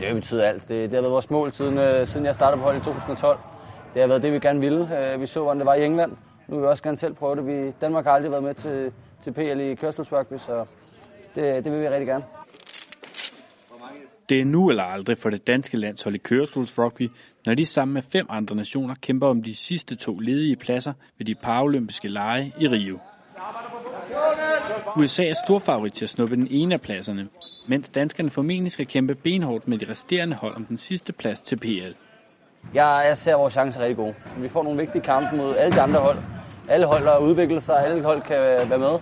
det betyder alt. Det, det har været vores mål siden, øh, siden jeg startede på holdet i 2012. Det har været det, vi gerne ville. Øh, vi så, hvordan det var i England. Nu vil vi også gerne selv prøve det. Vi, Danmark har aldrig været med til, til PL i kørselsrugby, så det, det vil vi rigtig gerne. Det er nu eller aldrig for det danske landshold i kørestolsrugby, når de sammen med fem andre nationer kæmper om de sidste to ledige pladser ved de paralympiske lege i Rio. USA er storfavorit til at snuppe den ene af pladserne, mens danskerne formentlig skal kæmpe benhårdt med de resterende hold om den sidste plads til PL. Jeg, jeg ser vores chancer rigtig gode. Vi får nogle vigtige kampe mod alle de andre hold. Alle hold har udviklet sig, alle hold kan være med.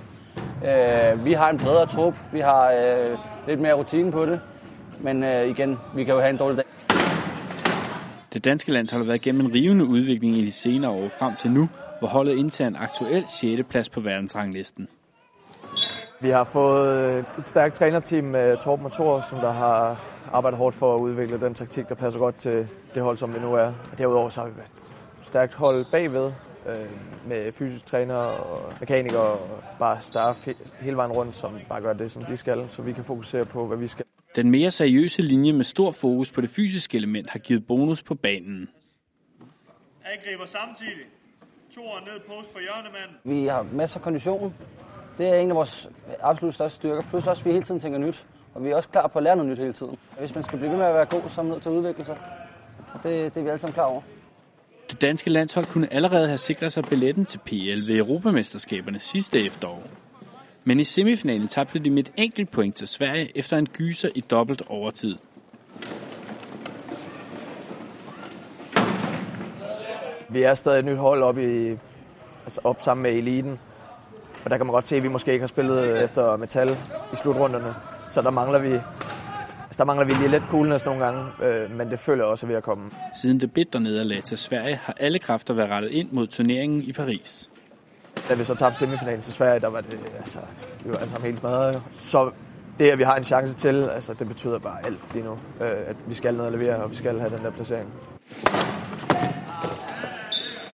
Øh, vi har en bredere trup, vi har øh, lidt mere rutine på det. Men øh, igen, vi kan jo have en dårlig dag. Det danske landshold har været igennem en rivende udvikling i de senere år frem til nu, hvor holdet indtager en aktuel 6. plads på verdensranglisten. Vi har fået et stærkt trænerteam med Torben og Thor, som der har arbejdet hårdt for at udvikle den taktik, der passer godt til det hold, som vi nu er. Derudover så har vi været et stærkt hold bagved, øh, med fysisk træner og mekanikere og bare staff hele vejen rundt, som bare gør det, som de skal, så vi kan fokusere på, hvad vi skal. Den mere seriøse linje med stor fokus på det fysiske element har givet bonus på banen. Angriber samtidig. To ned post for hjørnemand. Vi har masser af kondition. Det er en af vores absolut største styrker. Plus også, at vi hele tiden tænker nyt. Og vi er også klar på at lære noget nyt hele tiden. Hvis man skal blive ved med at være god, så er man nødt til at udvikle sig. Og det, det er vi alle sammen klar over. Det danske landshold kunne allerede have sikret sig billetten til PL ved Europamesterskaberne sidste efterår. Men i semifinalen tabte de med et enkelt point til Sverige efter en gyser i dobbelt overtid. Vi er stadig et nyt hold op, i, altså op sammen med eliten. Og der kan man godt se, at vi måske ikke har spillet efter metal i slutrunderne. Så der mangler vi, altså der mangler vi lige lidt coolness nogle gange, øh, men det føler også ved at komme. Siden det bitter nederlag til Sverige har alle kræfter været rettet ind mod turneringen i Paris. Da vi så tabte semifinalen til Sverige, der var det, altså, vi var alle sammen helt smadret. Så det, at vi har en chance til, altså, det betyder bare alt lige nu. Øh, at vi skal ned og levere, og vi skal have den der placering.